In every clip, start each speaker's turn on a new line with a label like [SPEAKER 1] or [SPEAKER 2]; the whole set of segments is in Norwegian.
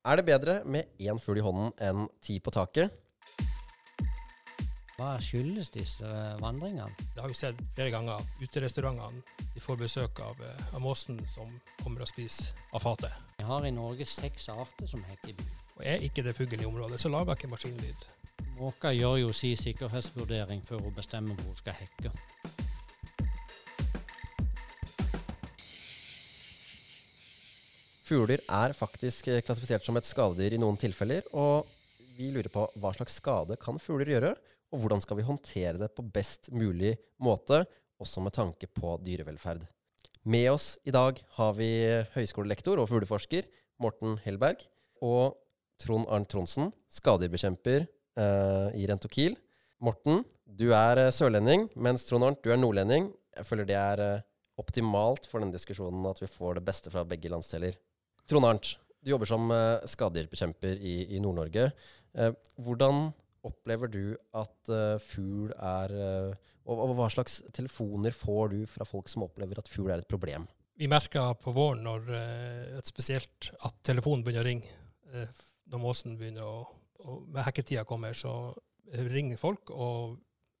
[SPEAKER 1] Er det bedre med én fugl i hånden enn ti på taket?
[SPEAKER 2] Hva skyldes disse vandringene?
[SPEAKER 3] Det har vi sett flere ganger. Uterestaurantene de får besøk av, eh, av måsen som kommer og spiser av fatet.
[SPEAKER 2] Vi har i Norge seks arter som hekker i by.
[SPEAKER 3] Og Er ikke det fugl i området, så lager ikke maskinlyd.
[SPEAKER 2] Måka gjør jo si sikkerhetsvurdering før hun bestemmer hvor hun skal hekke.
[SPEAKER 1] Fugler er faktisk eh, klassifisert som et skadedyr i noen tilfeller, og vi lurer på hva slags skade kan fugler gjøre, og hvordan skal vi håndtere det på best mulig måte, også med tanke på dyrevelferd. Med oss i dag har vi høyskolelektor og fugleforsker Morten Hellberg og Trond Arnt Tronsen, skadedyrbekjemper eh, i Rentokil. Morten, du er eh, sørlending, mens Trond Arnt, du er nordlending. Jeg føler det er eh, optimalt for denne diskusjonen at vi får det beste fra begge landsdeler. Trond Arnt, du jobber som uh, skadedyrbekjemper i, i Nord-Norge. Eh, hvordan opplever du at uh, fugl er og, og hva slags telefoner får du fra folk som opplever at fugl er et problem?
[SPEAKER 3] Vi merker på våren når eh, spesielt at telefonen begynner å ringe. eh, Når måsen begynner å og Med hekketida kommer, så ringer folk, og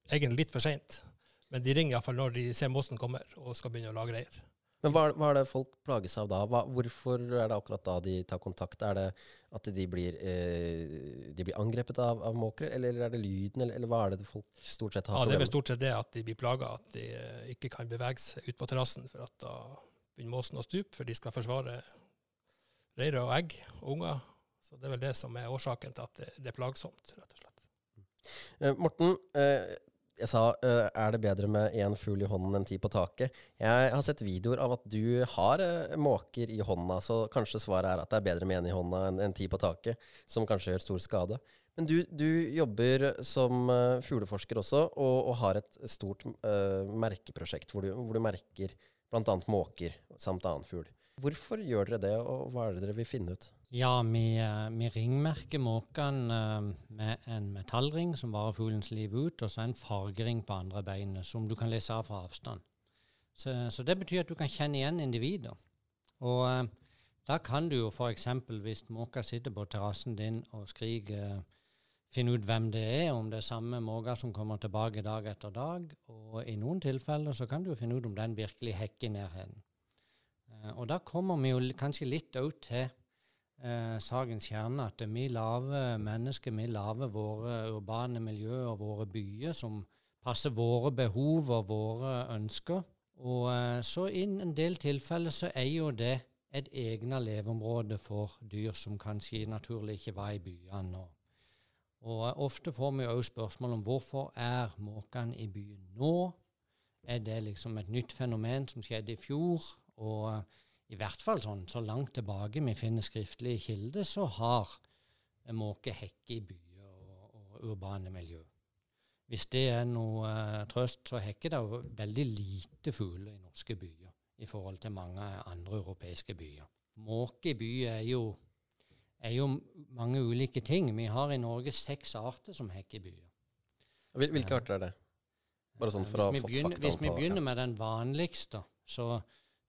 [SPEAKER 3] egentlig litt for seint. Men de ringer iallfall når de ser måsen kommer og skal begynne å lage reir.
[SPEAKER 1] Men hva, hva er det folk plages av da? Hva, hvorfor er det akkurat da de tar kontakt? Er det at de blir, eh, de blir angrepet av, av måkere, eller er det lyden, eller, eller hva er det folk stort sett har
[SPEAKER 3] Ja, Det er vel stort sett det at de blir plaga, at de eh, ikke kan bevege seg ut på terrassen, for at da begynner måsen å stupe, for de skal forsvare reire og egg og unger. Så det er vel det som er årsaken til at det, det er plagsomt, rett og slett.
[SPEAKER 1] Eh, Morten, eh, jeg sa uh, er det bedre med én fugl i hånden enn ti på taket. Jeg har sett videoer av at du har uh, måker i hånda, så kanskje svaret er at det er bedre med én i hånda enn enn ti på taket, som kanskje gjør stor skade. Men du, du jobber som uh, fugleforsker også, og, og har et stort merkeprosjekt hvor du, hvor du merker bl.a. måker samt annen fugl. Hvorfor gjør dere det, og hva er det dere vil finne ut?
[SPEAKER 2] Ja, vi, eh, vi ringmerker måkene eh, med en metallring som varer fuglens liv ut, og så en fargering på andre beinet som du kan lese av fra avstand. Så, så det betyr at du kan kjenne igjen individer. Og eh, da kan du jo f.eks. hvis måka sitter på terrassen din og skriker, eh, finne ut hvem det er, om det er samme måke som kommer tilbake dag etter dag. Og i noen tilfeller så kan du jo finne ut om den virkelig hekker i nærheten. Eh, og da kommer vi jo kanskje litt òg til eh, sakens kjerne at vi lager mennesker, vi lager våre urbane miljøer og våre byer som passer våre behov og våre ønsker. Og eh, så i en del tilfeller så er jo det et egnet leveområde for dyr som kanskje naturlig ikke var i byene. Og, og eh, ofte får vi òg spørsmål om hvorfor er måkene i byen nå? Er det liksom et nytt fenomen som skjedde i fjor? Og eh, i hvert fall sånn, så langt tilbake vi finner skriftlige kilder, så har eh, måke hekke i byer og, og urbane miljø. Hvis det er noe uh, trøst, så hekker det jo veldig lite fugler i norske byer i forhold til mange andre europeiske byer. Måke i by er jo, er jo mange ulike ting. Vi har i Norge seks arter som hekker i byer.
[SPEAKER 1] Hvil- Hvilke arter er det? Bare sånn for å ha fått fakta
[SPEAKER 2] Hvis vi begynner med den vanligste, så,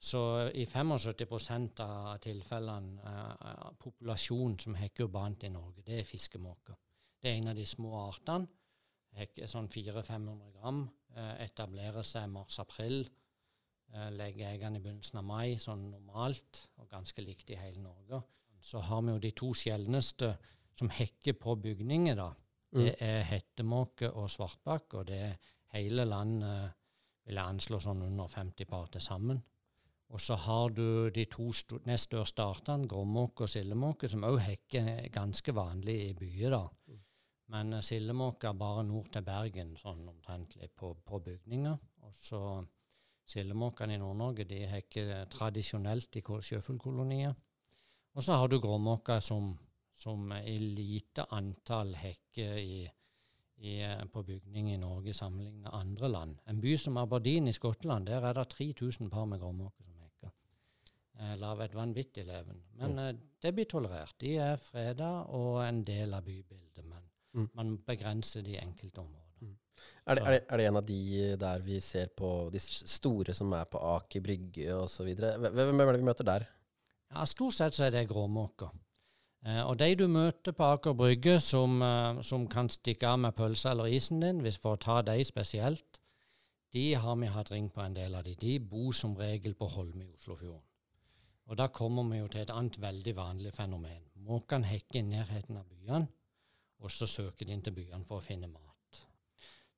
[SPEAKER 2] så i 75 av tilfellene eh, populasjonen som hekker urbant i Norge, det er fiskemåker. Det er en av de små artene. Hekker sånn 400-500 gram. Eh, etablerer seg mars-april. Eh, legger eggene i begynnelsen av mai, sånn normalt, og ganske likt i hele Norge. Så har vi jo de to sjeldneste som hekker på bygninger, da. Det er hettemåke og svartbakk, og det er hele landet vil jeg anslå sånn under 50 par til sammen. Og så har du de to st nest største artene, gråmåke og sildemåke, som òg hekker ganske vanlig i byer. da. Men uh, sildemåke er bare nord til Bergen, sånn omtrentlig, på, på bygninger. Og så sildemåkene i Nord-Norge de hekker tradisjonelt i ko- sjøfuglkolonier. Og så har du gråmåker som, som i lite antall hekker i, i, eh, på bygning i Norge sammenlignet andre land. En by som Aberdeen i Skottland, der er det 3000 par med gråmåker. Eh, Lager et vanvittig leven. Men eh, det blir tolerert. De er freda og en del av bybildet, men
[SPEAKER 1] Mm.
[SPEAKER 2] man begrenser de enkelte områder.
[SPEAKER 1] Er det, er, det, er det en av de der vi ser på de store som er på Aker Brygge osv.? Hvem hvem er det vi møter der?
[SPEAKER 2] Ja, Stort sett så er det gråmåker. Eh, og de du møter på Aker Brygge som, eh, som kan stikke av med pølsa eller isen din, hvis for å ta de spesielt, de har vi hatt ring på en del av de. De bor som regel på Holme i Oslofjorden. Og da kommer vi jo til et annet veldig vanlig fenomen. Måkene hekker i nærheten av byene, og så søker de inn til byene for å finne mat.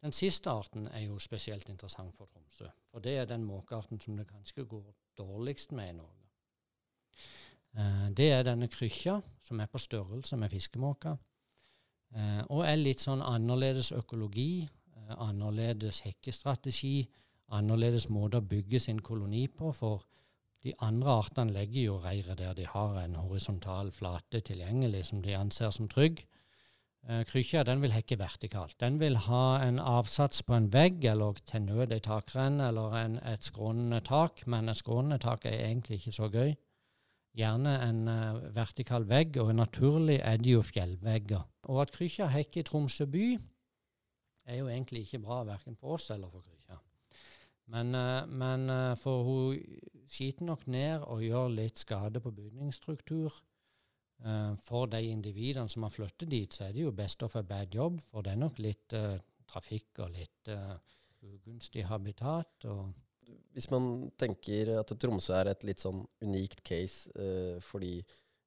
[SPEAKER 2] Den siste arten er jo spesielt interessant for Tromsø, for det er den måkearten som det kanskje går dårligst med i Norge. Eh, det er denne krykkja, som er på størrelse med fiskemåka, eh, og er litt sånn annerledes økologi, eh, annerledes hekkestrategi, annerledes måte å bygge sin koloni på. For de andre artene legger jo reiret der de har en horisontal flate tilgjengelig som de anser som trygg. Eh, Krykkja den vil hekke vertikalt. Den vil ha en avsats på en vegg, eller til nød ei takrenne, eller en, et skrånende tak. Men et skrånende tak er egentlig ikke så gøy. Gjerne en uh, vertikal vegg, og naturlig er det jo fjellvegger. Og at krykkja hekker i Tromsø by, er jo egentlig ikke bra verken for oss eller for krykkja. Men, uh, men uh, for hun skiter nok ned og gjør litt skade på bygningsstruktur. Uh, for de individene som har flyttet dit, så er det jo best å a bad jobb, for det er nok litt uh, trafikk og litt uh, ugunstig habitat.
[SPEAKER 1] Hvis man tenker at Tromsø er et litt sånn unikt case fordi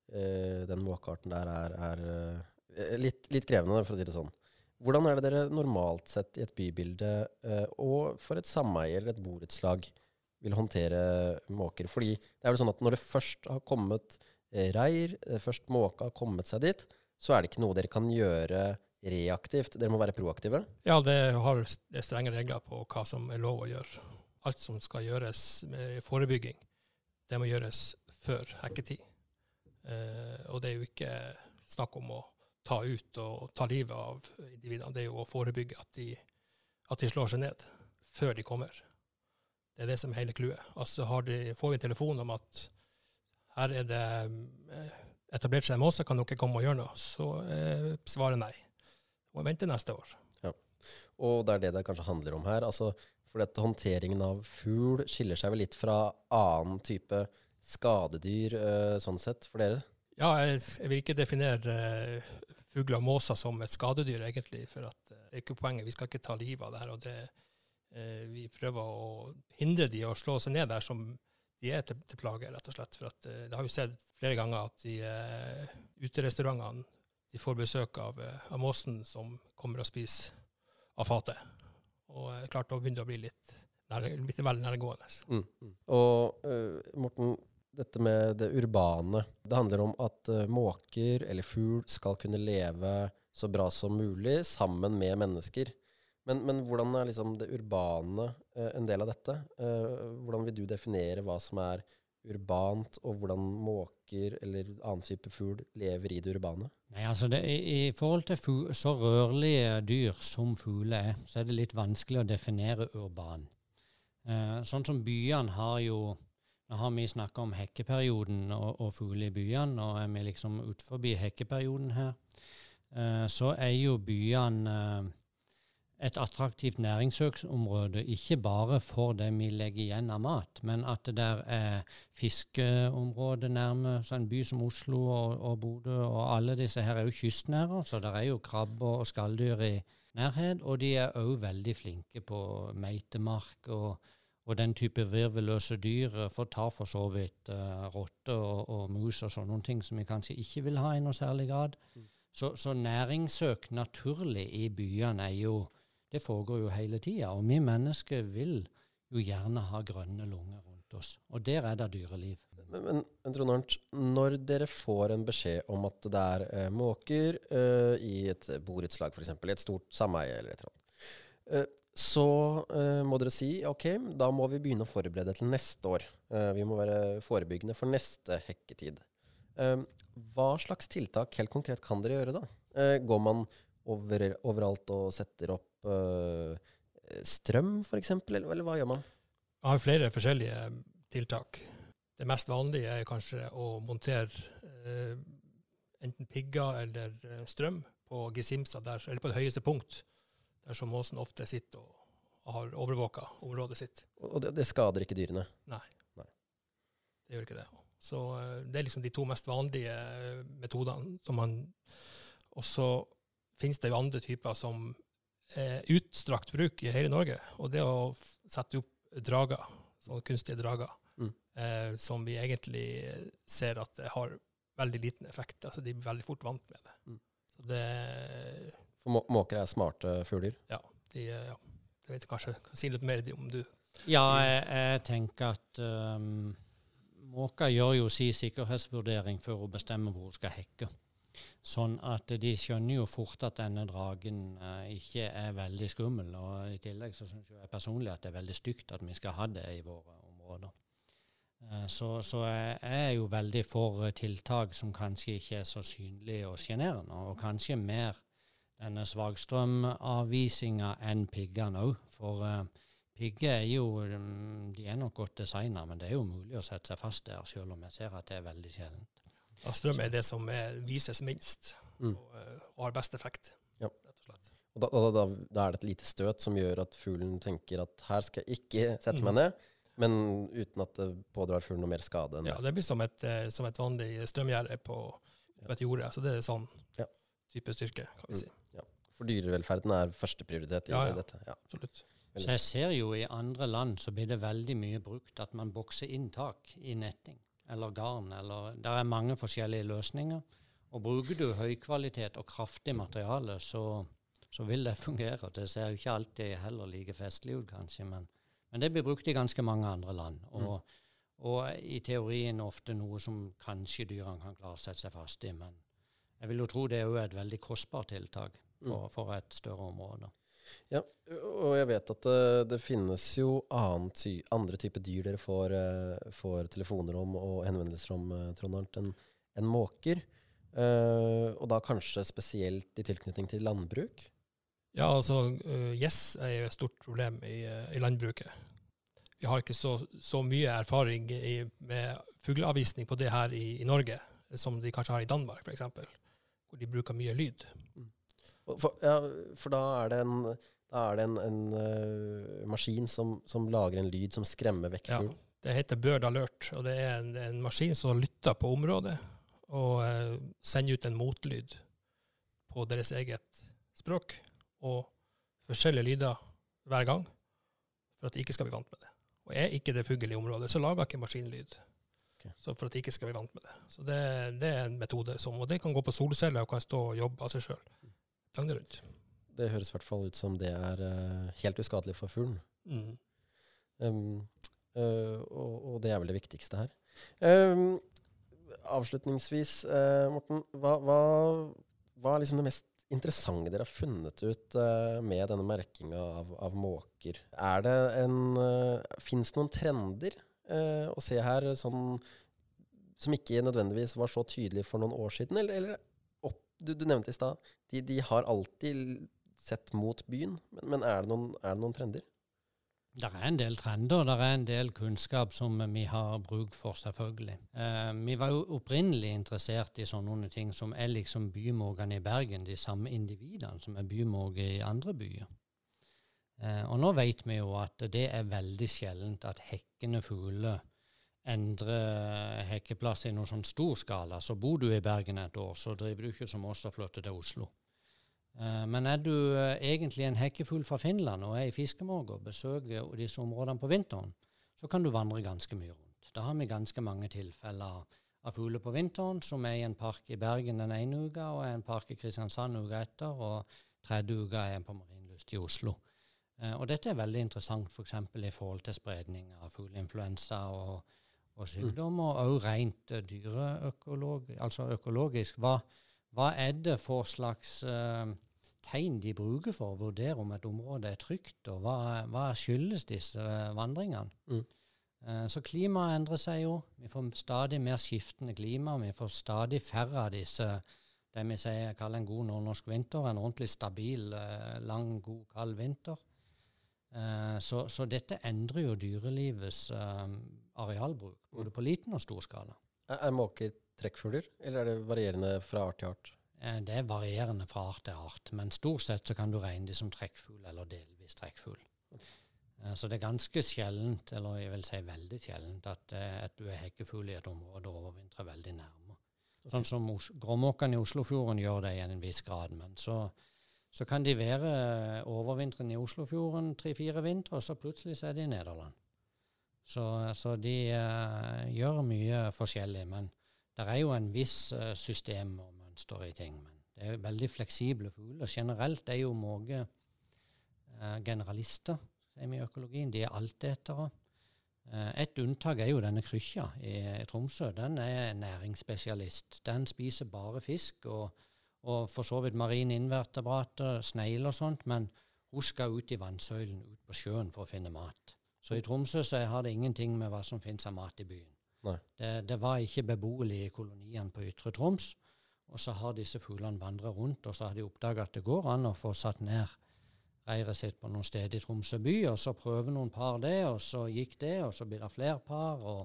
[SPEAKER 1] den måkearten der er, er litt, litt, krevende, for å si det sånn. Hvordan er det dere normalt sett i et bybilde og for et sameie eller et borettslag vil håndtere måker? Fordi det er vel sånn at når det først har kommet reir, først måka har kommet seg dit, så er det ikke noe dere kan gjøre reaktivt. Dere må være proaktive.
[SPEAKER 3] Ja, det har det strenge regler på hva som er lov å gjøre. Alt som skal gjøres med forebygging, det må gjøres før hekketid. Eh, og det er jo ikke snakk om å ta ut og ta livet av individene. Det er jo å forebygge at de, at de slår seg ned før de kommer. Det er det som er hele clouet. Altså de, får vi en telefon om at her er det eh, etablert seg en måse, kan dere komme og gjøre noe? Så eh, svaret nei. Og vente neste år.
[SPEAKER 1] Ja. Og det er det det kanskje handler om her. Altså, for dette håndteringen av fugl skiller seg vel litt fra annen type skadedyr eh, sånn sett, for dere?
[SPEAKER 3] Ja, jeg, jeg vil ikke definere eh, fugler og måser som et skadedyr, egentlig. For at, uh, det er ikke poenget. Vi skal ikke ta livet av det her. og det, Vi prøver å hindre de å slå seg ned der som de er til, til plage, rett og slett. For at, uh, det har vi sett flere ganger at de uh, uterestaurantene de får besøk av, uh, av måsen som kommer og spiser av fatet. Og uh, klart da begynner det å bli litt, nær, litt vel nærgående.
[SPEAKER 1] Mm, mm. Og Morten, dette med det urbane. Det handler om at måker eller fugl skal kunne leve så bra som mulig sammen med mennesker. Men, men, hvordan er liksom det urbane eh, en del av dette? Eh, hvordan vil du definere hva som er urbant, og hvordan måker eller annen type fugl lever i det urbane?
[SPEAKER 2] Nei, altså det, i, forhold til fugl, så rørlige dyr som fugler er, så er det litt vanskelig å definere urban. Eh, sånn som byene har jo Nå har vi snakka om hekkeperioden og, og fugler i byene, og er vi liksom utenfor hekkeperioden her, så er jo byene et attraktivt næringssøksområde, ikke bare for det vi legger igjen av mat, men at det der er fiskeområde nærme så en by som Oslo og, og Bodø, og alle disse her er jo kystnære, så det er jo krabber og skalldyr i nærhet. Og de er òg veldig flinke på meitemark og, og den type virvelløse dyr. For tar for så vidt uh, rotter og, og, mus og sånne ting som vi kanskje ikke vil ha i noe særlig grad. Mm. Så, så næringssøk naturlig i byene er jo det foregår jo hele tida. Og vi mennesker vil jo gjerne ha grønne lunger rundt oss. Og der er det dyreliv.
[SPEAKER 1] Men, men, men Trond Arnt, når dere får en beskjed om at det er eh, måker eh, i et borettslag, f.eks., i et stort sameie eller et eller annet, eh, så eh, må dere si ok, da må vi begynne å forberede til neste år. Eh, vi må være forebyggende for neste hekketid. Eh, hva slags tiltak helt konkret kan dere gjøre da? går man over, overalt og setter opp uh, strøm, f.eks., eller, eller hva gjør man?
[SPEAKER 3] Jeg har flere forskjellige tiltak. Det mest vanlige er kanskje å montere uh, enten pigger eller strøm på gesimsa, der, eller på det høyeste punkt, der som måsen ofte sitter og, har overvåka området sitt.
[SPEAKER 1] Og det, det, skader ikke dyrene?
[SPEAKER 3] Nei. Nei. Det gjør ikke det. Så eh, det er liksom de to mest vanlige eh, metodene. som man, Og så finnes det jo andre typer som er utstrakt bruk i hele Norge. Og det å sette opp drager, sånne kunstige drager,
[SPEAKER 1] Mm.
[SPEAKER 3] eh, som vi egentlig ser at det har veldig liten effekt. Altså de blir veldig fort vant med det.
[SPEAKER 1] Mm.
[SPEAKER 3] Så det
[SPEAKER 1] For må måker er smarte fugler.
[SPEAKER 3] de, eh, ja, jeg vet kanskje kan si litt mer om du
[SPEAKER 2] Ja, jeg, jeg tenker at um, måka gjør jo sin sikkerhetsvurdering før hun bestemmer hvor hun skal hekke. Sånn at de skjønner jo fort at denne dragen eh, ikke er veldig skummel. Og i tillegg så syns jeg personlig at det er veldig stygt at vi skal ha det i våre områder. Eh, så, så jeg er jo veldig for tiltak som kanskje ikke er så synlige og sjenerende, og kanskje mer denne svakstrømavvisinga enn piggene òg. For eh, pigger er jo mm, De er nok godt designa, men det er jo mulig å sette seg fast der, selv om jeg ser at det er veldig sjeldent.
[SPEAKER 3] Ja, strøm er det som er, vises minst,
[SPEAKER 1] Mm.
[SPEAKER 3] og, eh, og har best effekt,
[SPEAKER 1] Ja.
[SPEAKER 3] rett og slett.
[SPEAKER 1] Og da, da, da, da er det et lite støt som gjør at fuglen tenker at her skal jeg ikke sette meg
[SPEAKER 3] Mm.
[SPEAKER 1] ned, men uten at det pådrar fuglen noe mer skade enn
[SPEAKER 3] Ja,
[SPEAKER 1] det.
[SPEAKER 3] blir som et, eh, som et vanlig strømgjerde på, på et jorde. Så det er sånn
[SPEAKER 1] Ja.
[SPEAKER 3] type styrke, kan vi
[SPEAKER 1] Mm.
[SPEAKER 3] si.
[SPEAKER 1] For dyrevelferden er førsteprioritet i
[SPEAKER 3] Ja, ja.
[SPEAKER 1] dette. Ja.
[SPEAKER 3] Absolutt.
[SPEAKER 2] Så jeg ser jo i andre land så blir det veldig mye brukt at man bokser inn tak i netting eller garn. eller Det er mange forskjellige løsninger. Og bruker du høykvalitet og kraftig materiale, så, så vil det fungere. Det ser jo ikke alltid heller like festlig ut, kanskje, men, men det blir brukt i ganske mange andre land. Og, og i teorien ofte noe som kanskje dyrene kan klare å sette seg fast i. Men jeg vil jo tro det er jo et veldig kostbart tiltak for, for et større område.
[SPEAKER 1] Ja, og jeg vet at det, det finnes jo ty andre typer dyr dere får, eh, får telefoner om og henvendelser om, eh, Trond Arnt, enn en måker. Uh, og da kanskje spesielt i tilknytning til landbruk.
[SPEAKER 3] Ja, altså uh, er jo et stort problem i, eh, i landbruket. Vi har ikke så, så mye erfaring i, med fugleavvisning på det her i, i Norge, som de kanskje har i Danmark f.eks., hvor de bruker mye lyd.
[SPEAKER 1] Og For, ja, for da er det en, er det en, en uh, maskin som, som lager en lyd som skremmer vekk
[SPEAKER 3] Ja. Det heter Bird Alert, og det er en, en maskin som lytter på området og uh, sender ut en motlyd på deres eget språk, og forskjellige lyder hver gang, for at de ikke skal bli vant med det. Og er ikke det fugl i området, så lager ikke maskinlyd. Så for at de ikke skal bli vant med det. Så det, det er en metode som Og det kan gå på solceller og kan stå og jobbe av seg sjøl døgnet rundt.
[SPEAKER 1] Det høres i hvert fall ut som det er uh, helt uskadelig for fuglen.
[SPEAKER 3] Mm.
[SPEAKER 1] Um, uh, og, og det er vel det viktigste her. Um, avslutningsvis, uh, Morten. Hva, hva, hva er liksom det mest interessante dere har funnet ut med denne merkinga av, av måker? Er det en Fins det noen trender å se her sånn, som ikke nødvendigvis var så tydelige for noen år siden? Eller, eller du, du nevnte i stad de, de har alltid sett mot byen, men, men er, det noen, er det noen trender?
[SPEAKER 2] Det er en del trender, det er en del kunnskap som vi har bruk for, selvfølgelig. Eh, vi var jo opprinnelig interessert i sånne ting som er liksom bymorgene i Bergen, de samme individene som er bymorge i andre byer. Eh, og nå vet vi jo at det er veldig sjeldent at hekkende fugler endrer hekkeplass i noen sånn stor skala. Så bor du i Bergen et år, så driver du ikke som oss og flytter til Oslo. Eh, Men er du eh, egentlig en hekkefugl fra Finland og er i fiskemåke og besøker disse områdene på vinteren, så kan du vandre ganske mye rundt. Da har vi ganske mange tilfeller av fugler på vinteren som er i en park i Bergen den ene uka, og er en park i Kristiansand uka etter, og tredje uka er en på Marienlyst i Oslo. Eh, og dette er veldig interessant f.eks. i forhold til spredning av fugleinfluensa og, og sykdom, og òg rent eh, dyreøkolog, altså økologisk. Hva, hva er det for slags uh, tegn de bruker for å vurdere om et område er trygt, og hva, hva skyldes disse eh, vandringene?
[SPEAKER 1] Mm.
[SPEAKER 2] Så klimaet endrer seg jo. Vi får stadig mer skiftende klima. Vi får stadig færre av disse det vi sier, kaller en god nordnorsk vinter. En ordentlig stabil, lang, god, kald vinter. Eh, Så, så dette endrer jo dyrelivets eh, arealbruk, både på liten og stor skala.
[SPEAKER 1] Er, er måker trekkfugler, eller er det varierende fra art til art?
[SPEAKER 2] Eh, Det er varierende fra art til art, men stort sett så kan du regne de som trekkfugl eller delvis trekkfugl. Så det er ganske sjeldent, eller jeg vil si veldig sjeldent, at, at du er hekkefugl i et område overvintrer veldig nærme. Sånn som Os- gråmåkene i Oslofjorden gjør det i en viss grad. Men så, så kan de være overvinteren overvintrende i Oslofjorden tre-fire vintre, og så plutselig så er de i Nederland. Så, så de uh, gjør mye forskjellig. Men det er jo en viss uh, system og mønster i ting. Men det er veldig fleksible fugler. Generelt er jo måke uh, generalister, sier vi i økologien. De er altetere. Eh, et unntak er jo denne krykkja i Tromsø. Den er næringsspesialist. Den spiser bare fisk og, og for så vidt marine invertebrater, snegler og sånt, men hun skal ut i vannsøylen, ut på sjøen for å finne mat. Så i Tromsø så har det ingenting med hva som finnes av mat i byen. Det, det var ikke beboelig i koloniene på Ytre Troms. Og så har disse fuglene vandra rundt, og så har de oppdaga at det går an å få satt ned reiret sitt på noen steder i Tromsø by, og så prøver noen par det, og så gikk det, og så blir det flere par. Og,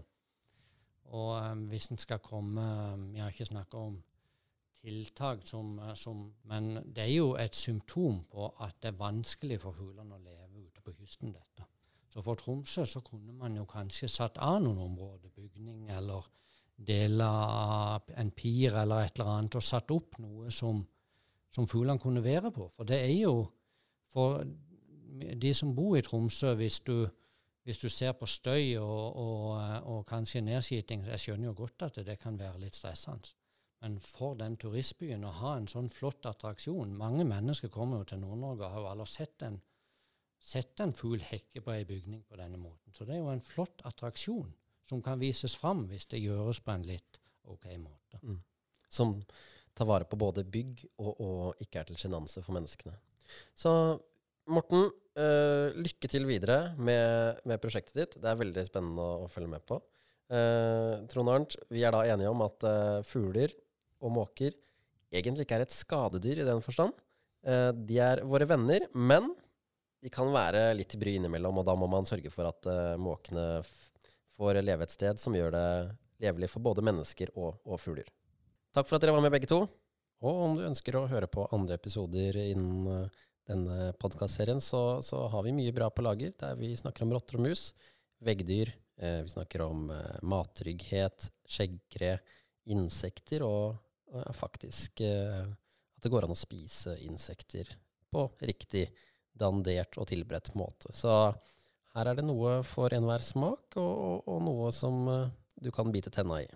[SPEAKER 2] og um, hvis en skal komme Vi har ikke snakka om tiltak som, eh, som Men det er jo et symptom på at det er vanskelig for fuglene å leve ute på kysten, dette. Så for Tromsø så kunne man jo kanskje satt av noen områder, bygning eller deler av en pir eller et eller annet, og satt opp noe som, som fuglene kunne være på. For det er jo for de som bor i Tromsø, hvis du, hvis du ser på støy og, og, og kanskje nedskyting jeg skjønner jo godt at det kan være litt stressende. Men for den turistbyen å ha en sånn flott attraksjon Mange mennesker kommer jo til Nord-Norge og har jo aldri sett en, sett en fugl hekke på ei bygning på denne måten. Så det er jo en flott attraksjon som kan vises fram hvis det gjøres på en litt OK måte.
[SPEAKER 1] Som tar vare på både bygg og, og ikke er til sjenanse for menneskene. Så Morten, øh, lykke til videre med, med prosjektet ditt. Det er veldig spennende å, å følge med på. Uh, Trond Arnt, vi er da enige om at uh, fugler og måker egentlig ikke er et skadedyr i den forstand. Eh, de er våre venner, men de kan være litt i bry innimellom, og da må man sørge for at eh, måkene får leve et sted som gjør det levelig for både mennesker og, og fugler. Takk for at dere var med begge to. Og om du ønsker å høre på andre episoder innen eh, denne podkastserien, så, så har vi mye bra på lager, der vi snakker om rotter og mus, veggdyr, eh, vi snakker om eh, mattrygghet, skjeggkre, insekter og faktisk eh, at det går an å spise insekter på riktig dandert og tilberedt måte. Så her er det noe for enhver smak, og, og, og noe som eh, du kan bite tenna i.